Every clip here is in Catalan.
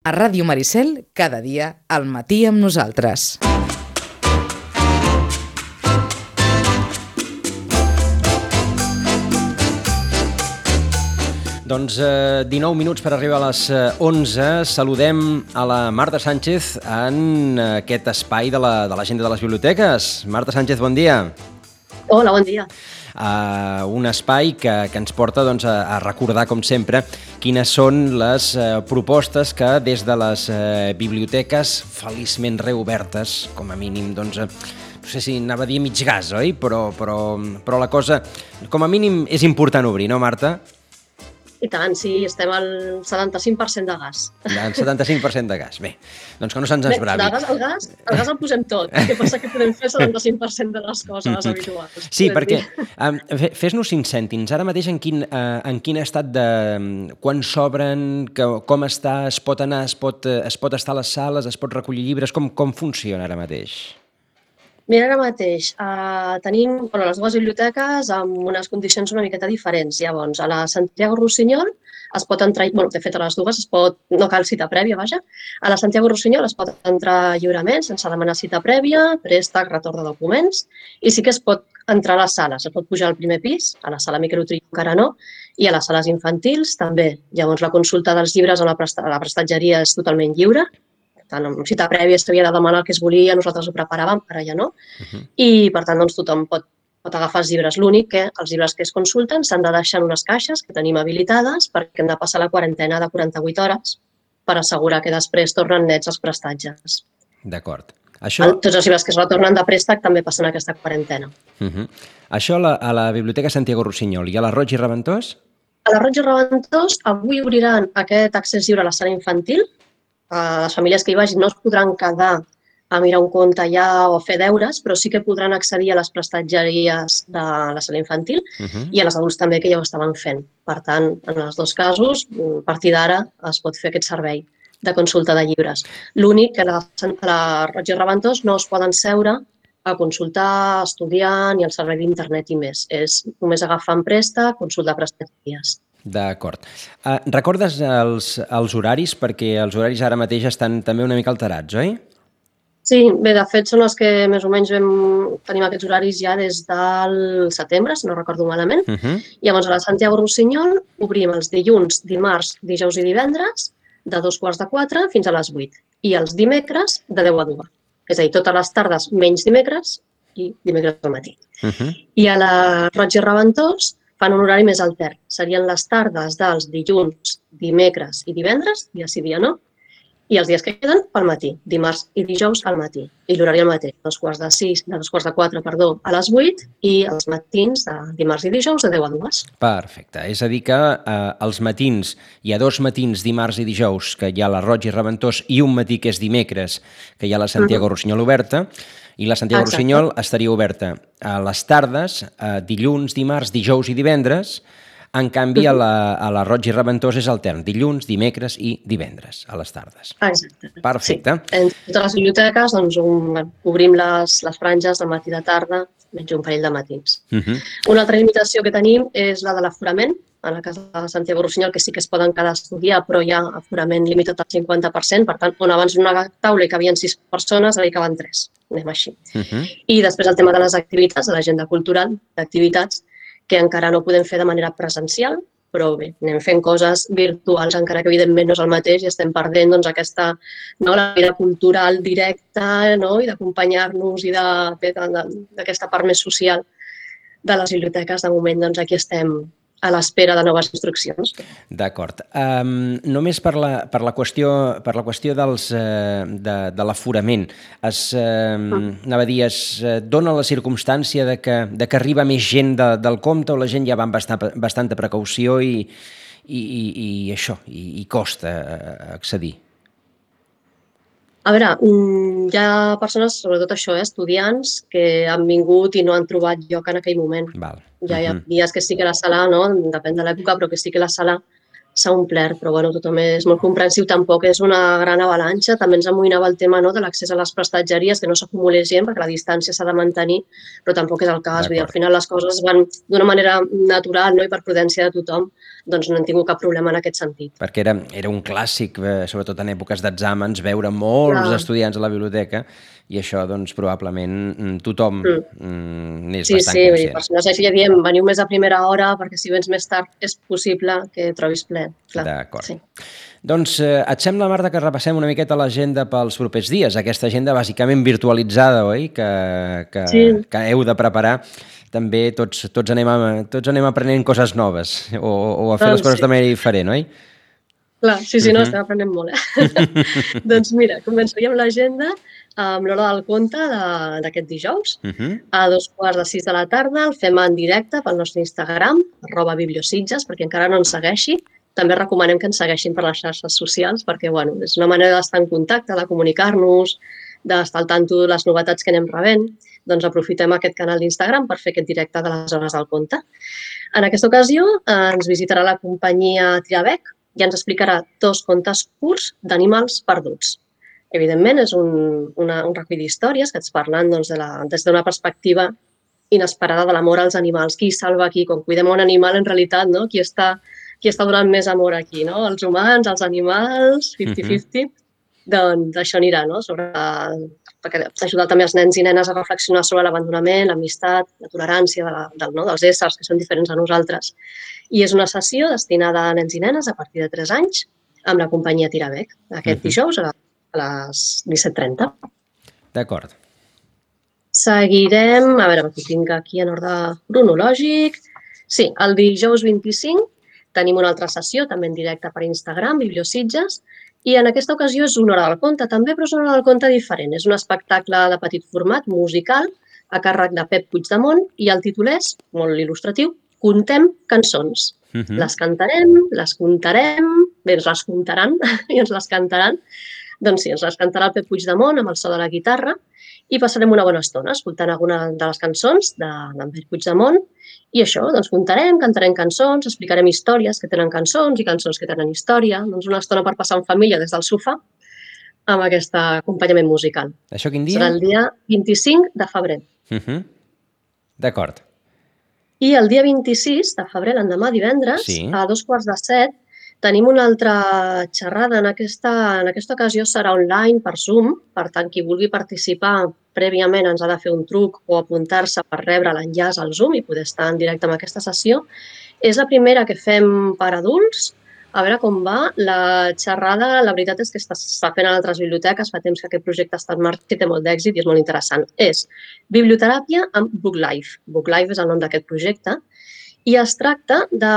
A Ràdio Maricel, cada dia, al matí amb nosaltres. Doncs eh, 19 minuts per arribar a les eh, 11. Saludem a la Marta Sánchez en aquest espai de l'agenda de, de les biblioteques. Marta Sánchez, bon dia. Hola, bon dia. Uh, un espai que, que ens porta doncs, a, a recordar, com sempre, quines són les uh, propostes que des de les uh, biblioteques feliçment reobertes, com a mínim, doncs, uh, no sé si anava a dir mig gas, oi? Però, però, però la cosa, com a mínim, és important obrir, no, Marta? I tant, sí, estem al 75% de gas. El 75% de gas. Bé, doncs que no se'ns esbravi. El gas, el, gas, el gas el posem tot. El que passa que podem fer el 75% de les coses habituals. Sí, perquè um, fes-nos cinc cèntims. Ara mateix en quin, uh, en quin estat de... quan s'obren, com està, es pot anar, es pot, es pot estar a les sales, es pot recollir llibres, com, com funciona ara mateix? Mira, ara mateix eh, tenim bueno, les dues biblioteques amb unes condicions una miqueta diferents. Llavors, a la Santiago Rossinyol es pot entrar, bueno, de fet a les dues es pot, no cal cita prèvia, vaja. A la Santiago Rossinyol es pot entrar lliurement sense demanar cita prèvia, préstec, retorn de documents i sí que es pot entrar a les sales. Es pot pujar al primer pis, a la sala microtrio encara no, i a les sales infantils també. Llavors la consulta dels llibres a la, presta, a la prestatgeria és totalment lliure, tant amb cita prèvia s'havia de demanar el que es volia, nosaltres ho preparàvem, ara ja no, uh -huh. i per tant doncs, tothom pot, pot agafar els llibres. L'únic que els llibres que es consulten s'han de deixar en unes caixes que tenim habilitades perquè hem de passar la quarantena de 48 hores per assegurar que després tornen nets els prestatges. D'acord. Això... Tots els llibres que es retornen de préstec també passen aquesta quarantena. Uh -huh. Això a la, a la Biblioteca Santiago Rossinyol i a la Roig i Reventós? A la Roig i Reventós avui obriran aquest accés lliure a la sala infantil, eh, les famílies que hi vagin no es podran quedar a mirar un conte allà o a fer deures, però sí que podran accedir a les prestatgeries de la sala infantil uh -huh. i a les adults també que ja ho estaven fent. Per tant, en els dos casos, a partir d'ara es pot fer aquest servei de consulta de llibres. L'únic que a la, a la Roig i Reventós no es poden seure a consultar, estudiar ni el servei d'internet i més. És només agafar en presta, consultar prestatgeries. D'acord. Uh, recordes els, els horaris? Perquè els horaris ara mateix estan també una mica alterats, oi? Sí, bé, de fet són els que més o menys vam, tenim aquests horaris ja des del setembre, si no recordo malament. Uh -huh. Llavors, a la Santiago Rossinyol obrim els dilluns, dimarts, dijous i divendres de dos quarts de quatre fins a les vuit i els dimecres de 10 a 2. És a dir, totes les tardes menys dimecres i dimecres al matí. Uh -huh. I a la Roig i Reventós fan un horari més altern. Serien les tardes dels dilluns, dimecres i divendres, dia sí, dia no, i els dies que queden pel matí, dimarts i dijous al matí. I l'horari al mateix, dos quarts de sis, de dos quarts de quatre, perdó, a les 8 i els matins de dimarts i dijous de 10 a 2. Perfecte. És a dir que eh, els matins, hi ha dos matins dimarts i dijous que hi ha la Roig i Reventós i un matí que és dimecres que hi ha la Santiago uh -huh. Rossinyol oberta i la Santiago Exacte. Rossinyol estaria oberta a les tardes, a dilluns, dimarts, dijous i divendres, en canvi, a la, a la Roig i Reventós és altern, dilluns, dimecres i divendres, a les tardes. Exacte. Perfecte. Sí. En totes les biblioteques doncs, un, obrim les, les franges de matí de tarda, menys un parell de matins. Uh -huh. Una altra limitació que tenim és la de l'aforament. En el cas de Santiago Rossinyol, que sí que es poden quedar a estudiar, però hi ha aforament limitat al 50%, per tant, on abans una taula hi cabien sis persones, ara hi caben tres. Anem així. Uh -huh. I després el tema de les activitats, de l'agenda cultural d'activitats, que encara no podem fer de manera presencial, però bé, anem fent coses virtuals, encara que evidentment no és el mateix i estem perdent doncs, aquesta, no, la vida cultural directa no? i d'acompanyar-nos i d'aquesta part més social de les biblioteques. De moment, doncs, aquí estem a l'espera de noves instruccions. D'acord. Um, només per la, per la qüestió, per la qüestió dels, uh, de, de l'aforament, es, uh, mm. anava a dir, es uh, dona la circumstància de que, de que arriba més gent de, del compte o la gent ja va amb bastant, bastanta precaució i, i, i, i això, i, i costa accedir? A veure, mm, hi ha persones, sobretot això, eh, estudiants, que han vingut i no han trobat lloc en aquell moment. Val. Ja hi ha dies que sí que la sala, no? depèn de l'època, però que sí que la sala s'ha omplert, però bueno, tothom és molt comprensiu, tampoc és una gran avalanxa. També ens amoïnava el tema no, de l'accés a les prestatgeries, que no s'acumulés gent, perquè la distància s'ha de mantenir, però tampoc és el cas. Vull dir, al final les coses van d'una manera natural no? i per prudència de tothom, doncs no hem tingut cap problema en aquest sentit. Perquè era, era un clàssic, eh, sobretot en èpoques d'exàmens, veure molts Clar. estudiants a la biblioteca i això, doncs, probablement mm, tothom mm. n'és sí, bastant sí, conscient. Sí, sí, per això no ja diem, veniu més a primera hora perquè si vens més tard és possible que trobis ple. D'acord. Sí. Doncs eh, et sembla, Marta, que repassem una miqueta l'agenda pels propers dies? Aquesta agenda bàsicament virtualitzada, oi? Que, que, sí. que heu de preparar també tots, tots, anem a, tots anem aprenent coses noves o, o a fer doncs, les coses sí. de manera diferent, oi? Clar, sí, sí, no, uh -huh. estem aprenent molt, eh? doncs mira, començaríem l'agenda amb l'hora del conte d'aquest de, dijous. Uh -huh. A dos quarts de sis de la tarda el fem en directe pel nostre Instagram, arroba bibliositges, perquè encara no ens segueixi. També recomanem que ens segueixin per les xarxes socials perquè bueno, és una manera d'estar en contacte, de comunicar-nos, d'estar al tanto de les novetats que anem rebent. Doncs aprofitem aquest canal d'Instagram per fer aquest directe de les hores del conte. En aquesta ocasió eh, ens visitarà la companyia Triabec i ens explicarà dos contes curts d'animals perduts evidentment, és un, una, un recull d'històries que ens parlen doncs, de la, des d'una perspectiva inesperada de l'amor als animals. Qui salva aquí? Quan cuidem un animal, en realitat, no? qui, està, qui està donant més amor aquí? No? Els humans, els animals, 50-50. Mm -hmm. Doncs això anirà, no? Sobre, perquè ajudar també els nens i nenes a reflexionar sobre l'abandonament, l'amistat, la tolerància de la, del, no? dels éssers que són diferents a nosaltres. I és una sessió destinada a nens i nenes a partir de 3 anys amb la companyia Tirabec, aquest uh -huh. dijous a a les 17.30. D'acord. Seguirem, a veure, aquí tinc aquí en ordre cronològic. Sí, el dijous 25 tenim una altra sessió, també en directe per Instagram, Bibliositges, i en aquesta ocasió és una hora del conte també, però és una hora del conte diferent. És un espectacle de petit format, musical, a càrrec de Pep Puigdemont, i el títol és, molt il·lustratiu, Contem cançons. Uh mhm. -huh. Les cantarem, les contarem, bé, ens les contaran i ens les cantaran, doncs sí, ens les cantarà el Pep Puigdemont amb el so de la guitarra i passarem una bona estona escoltant alguna de les cançons d'en Pep Puigdemont i això, doncs contarem, cantarem cançons, explicarem històries que tenen cançons i cançons que tenen història, doncs una estona per passar en família des del sofà amb aquest acompanyament musical. Això quin dia? Serà el dia 25 de febrer. Uh -huh. D'acord. I el dia 26 de febrer, l'endemà divendres, sí. a dos quarts de set, Tenim una altra xerrada, en aquesta, en aquesta ocasió serà online per Zoom, per tant, qui vulgui participar prèviament ens ha de fer un truc o apuntar-se per rebre l'enllaç al Zoom i poder estar en directe amb aquesta sessió. És la primera que fem per adults, a veure com va. La xerrada, la veritat és que està fent a altres biblioteques, fa temps que aquest projecte està en marxa i té molt d'èxit i és molt interessant. És biblioteràpia amb Book Life. Book Life és el nom d'aquest projecte i es tracta de,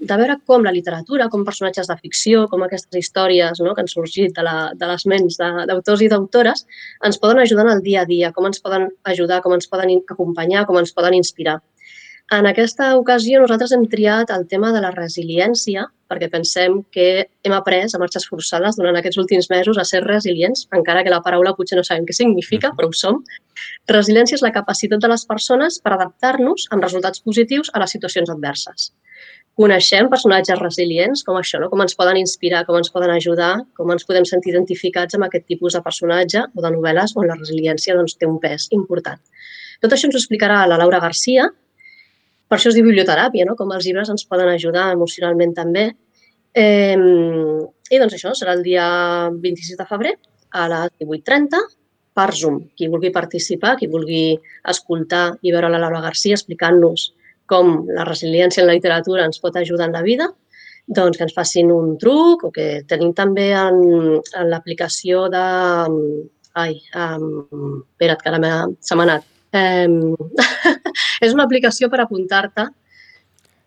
de veure com la literatura, com personatges de ficció, com aquestes històries no, que han sorgit de, la, de les ments d'autors i d'autores, ens poden ajudar en el dia a dia, com ens poden ajudar, com ens poden acompanyar, com ens poden inspirar. En aquesta ocasió nosaltres hem triat el tema de la resiliència perquè pensem que hem après a marxes forçades durant aquests últims mesos a ser resilients, encara que la paraula potser no sabem què significa, però ho som. Resiliència és la capacitat de les persones per adaptar-nos amb resultats positius a les situacions adverses. Coneixem personatges resilients com això, no? com ens poden inspirar, com ens poden ajudar, com ens podem sentir identificats amb aquest tipus de personatge o de novel·les on la resiliència doncs, té un pes important. Tot això ens ho explicarà la Laura Garcia, per això es diu biblioteràpia, no? com els llibres ens poden ajudar emocionalment també. Eh, I doncs això, serà el dia 26 de febrer a les 18.30 per Zoom. Qui vulgui participar, qui vulgui escoltar i veure la Laura Garcia explicant-nos com la resiliència en la literatura ens pot ajudar en la vida, doncs que ens facin un truc o que tenim també en, en l'aplicació de... Ai, um, espera't, que ara se m'ha anat. Um, és una aplicació per apuntar-te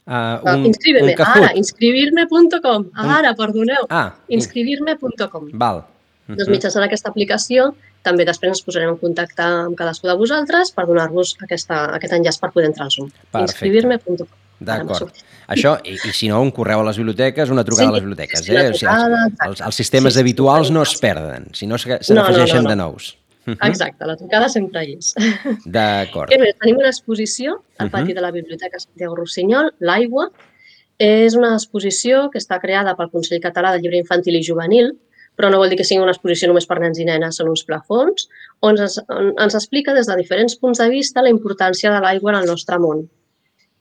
Uh, un, inscribirme, ara, inscribirme.com, ara, perdoneu, ah, inscribirme.com. Val. Uh -huh. Doncs mitjançant aquesta aplicació també després ens posarem en contacte amb cadascú de vosaltres per donar-vos aquest enllaç per poder entrar al Zoom. Inscribirme.com. D'acord. Això, i, i si no, un correu a les biblioteques, una trucada sí, a les biblioteques. Eh? O sigui, els, els, els sistemes sí, habituals no es perden, sinó se n'afegeixen no, no, no, no. de nous. Exacte, la trucada sempre hi és. D'acord. Tenim una exposició al pati uh -huh. de la Biblioteca Santiago Rossinyol, l'aigua, És una exposició que està creada pel Consell Català del Llibre Infantil i Juvenil, però no vol dir que sigui una exposició només per nens i nenes, són uns plafons, on ens, on ens explica des de diferents punts de vista la importància de l'aigua en el nostre món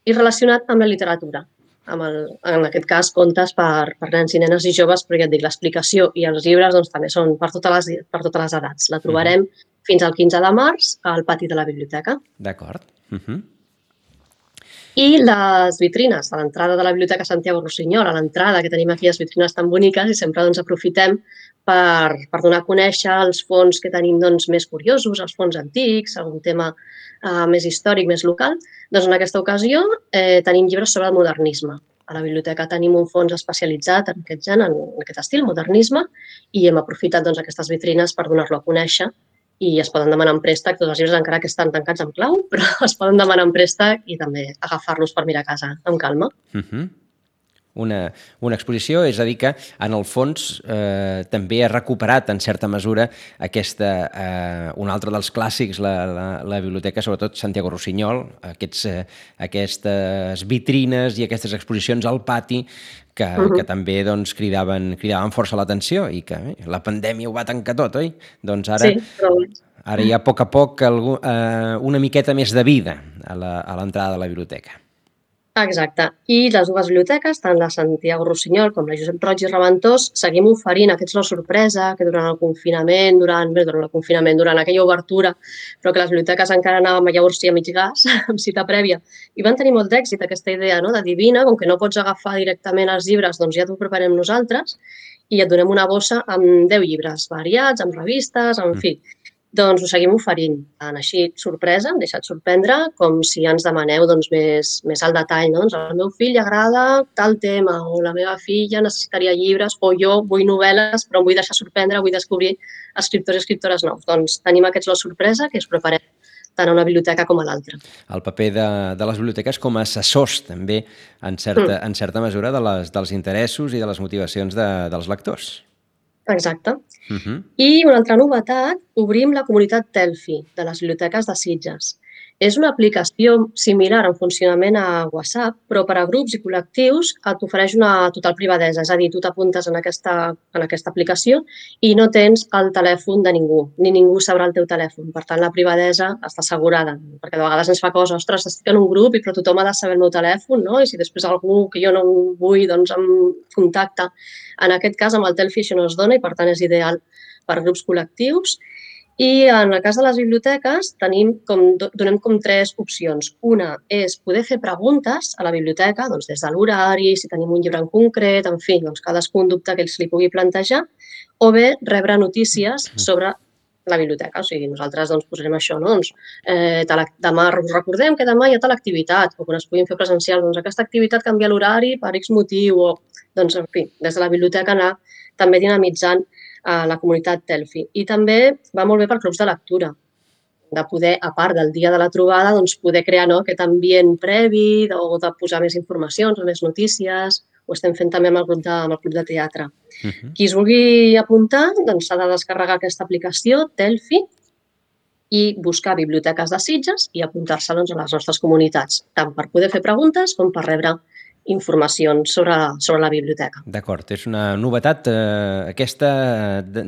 i relacionat amb la literatura. Amb el, en aquest cas, contes per, per nens i nenes i joves, però ja et dic, l'explicació i els llibres doncs, també són per totes, les, per totes les edats. La trobarem mm. fins al 15 de març al pati de la biblioteca. D'acord. Uh -huh. I les vitrines a l'entrada de la Biblioteca Santiago Rossinyol, a l'entrada, que tenim aquí les vitrines tan boniques i sempre doncs, aprofitem per, per donar a conèixer els fons que tenim doncs, més curiosos, els fons antics, algun tema eh, més històric, més local. Doncs en aquesta ocasió eh, tenim llibres sobre el modernisme. A la biblioteca tenim un fons especialitzat en aquest gènere, en aquest estil, modernisme, i hem aprofitat doncs, aquestes vitrines per donar-lo a conèixer i es poden demanar en préstec, tots els llibres encara que estan tancats en clau, però es poden demanar en préstec i també agafar-los per mirar a casa amb calma. Uh mhm. -huh. Una, una exposició, és a dir que en el fons eh, també ha recuperat en certa mesura aquesta, eh, un altre dels clàssics, la, la, la biblioteca, sobretot Santiago Rossinyol, aquests, eh, aquestes vitrines i aquestes exposicions al pati que, uh -huh. que també doncs, cridaven, cridaven força l'atenció i que eh, la pandèmia ho va tancar tot, oi? Doncs ara, sí, però... ara hi ha a poc a poc algú, eh, una miqueta més de vida a l'entrada de la biblioteca. Exacte. I les dues biblioteques, tant la Santiago Rossinyol com la Josep Roig i Reventós, seguim oferint aquests la sorpresa que durant el confinament, durant, bé, durant el confinament, durant aquella obertura, però que les biblioteques encara anàvem llavors sí a mig gas, amb cita prèvia, i van tenir molt d'èxit aquesta idea no? de divina, com que no pots agafar directament els llibres, doncs ja t'ho preparem nosaltres, i et donem una bossa amb 10 llibres variats, amb revistes, en fi. Mm doncs ho seguim oferint. Tant així, sorpresa, em deixat sorprendre, com si ens demaneu doncs, més, més al detall. No? Doncs al meu fill li agrada tal tema, o la meva filla necessitaria llibres, o jo vull novel·les, però em vull deixar sorprendre, vull descobrir escriptors i escriptores nous. Doncs tenim aquests la sorpresa que us preparem tant a una biblioteca com a l'altra. El paper de, de les biblioteques com a assessors, també, en certa, mm. en certa mesura, de les, dels interessos i de les motivacions de, dels lectors. Exacte. Uh -huh. I una altra novetat, obrim la comunitat Telfi de les biblioteques de Sitges. És una aplicació similar en funcionament a WhatsApp, però per a grups i col·lectius t'ofereix una total privadesa, és a dir, tu t'apuntes en, aquesta, en aquesta aplicació i no tens el telèfon de ningú, ni ningú sabrà el teu telèfon. Per tant, la privadesa està assegurada, perquè de vegades ens fa cosa, ostres, estic en un grup i però tothom ha de saber el meu telèfon, no? I si després algú que jo no vull, doncs em contacta. En aquest cas, amb el Telfi això no es dona i, per tant, és ideal per grups col·lectius i en el cas de les biblioteques tenim com, donem com tres opcions. Una és poder fer preguntes a la biblioteca, doncs des de l'horari, si tenim un llibre en concret, en fi, doncs cadascú un dubte que els li pugui plantejar, o bé rebre notícies sobre la biblioteca. O sigui, nosaltres doncs, posarem això, no? Doncs, eh, demà recordem que demà hi ha tal activitat, o quan es puguin fer presencial, doncs aquesta activitat canvia l'horari per X motiu, o, doncs, en fi, des de la biblioteca anar també dinamitzant a la comunitat Telfi. I també va molt bé per clubs de lectura, de poder, a part del dia de la trobada, doncs poder crear no, aquest ambient previ o de posar més informacions o més notícies. Ho estem fent també amb el grup de, amb el club de teatre. Uh -huh. Qui es vulgui apuntar doncs s'ha de descarregar aquesta aplicació, Telfi, i buscar biblioteques de Sitges i apuntar-se doncs, a les nostres comunitats, tant per poder fer preguntes com per rebre informacions sobre, sobre la biblioteca. D'acord, és una novetat eh, aquesta, de,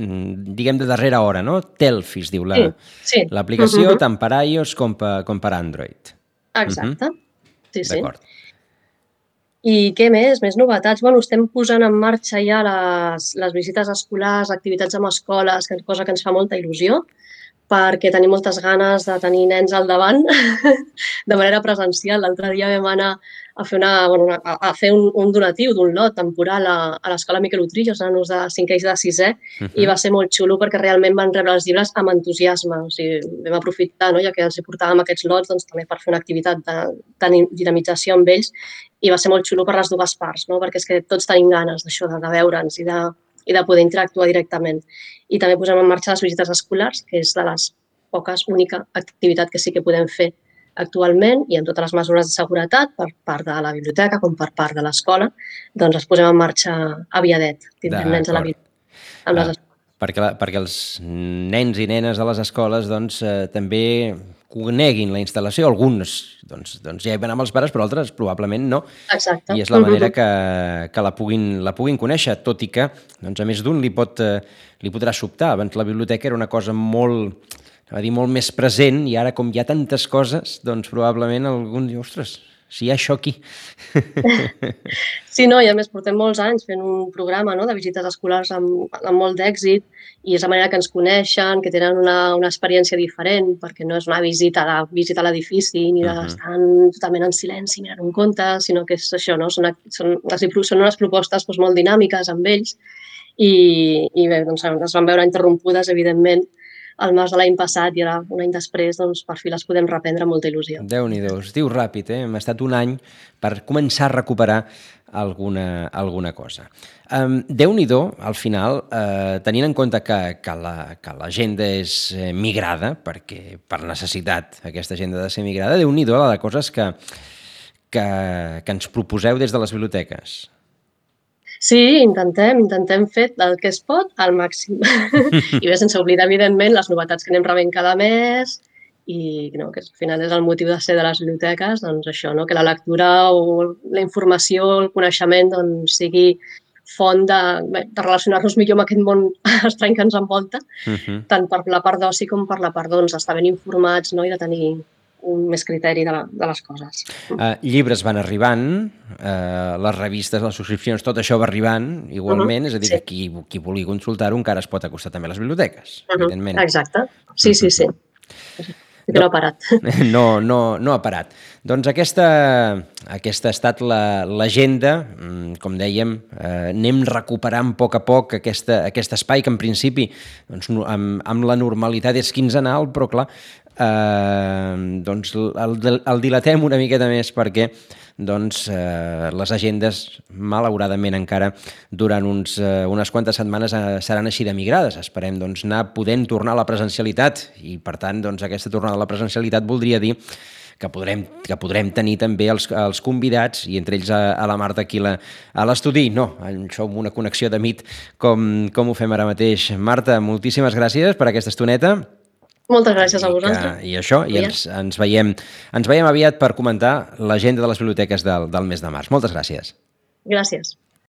diguem, de darrera hora, no? Telfi es diu l'aplicació, sí, sí. uh -huh. tant per iOS com per, com per Android. Exacte, uh -huh. sí, sí. D'acord. I què més? Més novetats? Bueno, estem posant en marxa ja les, les visites escolars, activitats amb escoles, que cosa que ens fa molta il·lusió perquè tenim moltes ganes de tenir nens al davant de manera presencial. L'altre dia vam anar a fer, una, bueno, una, a fer un, un donatiu d'un lot temporal a, a l'escola Miquel Utrillo, els nanos de 5è i de 6è, uh -huh. i va ser molt xulo perquè realment van rebre els llibres amb entusiasme. O sigui, vam aprofitar, no? ja que els portàvem aquests lots, doncs, també per fer una activitat de, de dinamització amb ells, i va ser molt xulo per les dues parts, no? perquè és que tots tenim ganes d'això, de, de veure'ns i de, i de poder interactuar directament. I també posem en marxa les visites escolars, que és de les poques, única activitat que sí que podem fer actualment i amb totes les mesures de seguretat per part de la biblioteca com per part de l'escola, doncs les posem en marxa aviadet. Tindrem nens a la biblioteca. Amb les... Ah, perquè, la, perquè els nens i nenes de les escoles doncs, eh, també coneguin la instal·lació. Alguns doncs, doncs ja hi van amb els pares, però altres probablement no. Exacte. I és la manera que, que la, puguin, la puguin conèixer, tot i que doncs, a més d'un li, pot, eh, li podrà sobtar. Abans la biblioteca era una cosa molt, a dir, molt més present i ara com hi ha tantes coses, doncs probablement algun diu, ostres, si hi ha això aquí. Sí, no, i a més portem molts anys fent un programa no, de visites escolars amb, amb molt d'èxit i és la manera que ens coneixen, que tenen una, una experiència diferent, perquè no és una visita a visita a l'edifici ni d'estar uh -huh. totalment en silenci mirant un conte, sinó que és això, no? són, són, són unes propostes doncs, molt dinàmiques amb ells i, i bé, doncs, es van veure interrompudes, evidentment, al març de l'any passat i ara, un any després, doncs, per fi les podem reprendre amb molta il·lusió. Déu-n'hi-do, es diu ràpid, eh? Hem estat un any per començar a recuperar alguna, alguna cosa. Um, Déu-n'hi-do, al final, eh, tenint en compte que, que l'agenda la, és eh, migrada, perquè per necessitat aquesta agenda ha de ser migrada, Déu-n'hi-do la de coses que, que, que ens proposeu des de les biblioteques. Sí, intentem, intentem fer el que es pot al màxim. I bé, sense oblidar, evidentment, les novetats que anem rebent cada mes i no, que al final és el motiu de ser de les biblioteques, doncs això, no? que la lectura o la informació, el coneixement doncs, sigui font de, de relacionar-nos millor amb aquest món estrany que ens envolta, uh. -huh. tant per la part d'oci com per la part doncs, d'estar ben informats no? i de tenir un més criteri de, la, de les coses. Uh, llibres van arribant, uh, les revistes, les subscripcions, tot això va arribant igualment, uh -huh. és a dir, sí. que qui, qui vulgui consultar-ho encara es pot acostar també a les biblioteques, uh -huh. evidentment. Exacte, sí, sí, sí. Que no, no ha parat. No, no, no ha parat. Doncs aquesta, aquesta ha estat l'agenda, la, mm, com dèiem, eh, anem recuperant a poc a poc aquesta, aquest espai que en principi doncs, amb, amb la normalitat és quinzenal, però clar, eh, doncs el, el dilatem una miqueta més perquè doncs, eh, les agendes, malauradament encara, durant uns, eh, unes quantes setmanes eh, seran així de migrades. Esperem doncs, anar podent tornar a la presencialitat i, per tant, doncs, aquesta tornada a la presencialitat voldria dir que podrem, que podrem tenir també els, els convidats, i entre ells a, a la Marta aquí la, a l'estudi. No, això amb una connexió de mit com, com ho fem ara mateix. Marta, moltíssimes gràcies per aquesta estoneta. Moltes gràcies a vosaltres. I, i això, i ens, ens, veiem, ens veiem aviat per comentar l'agenda de les biblioteques del, del mes de març. Moltes gràcies. Gràcies.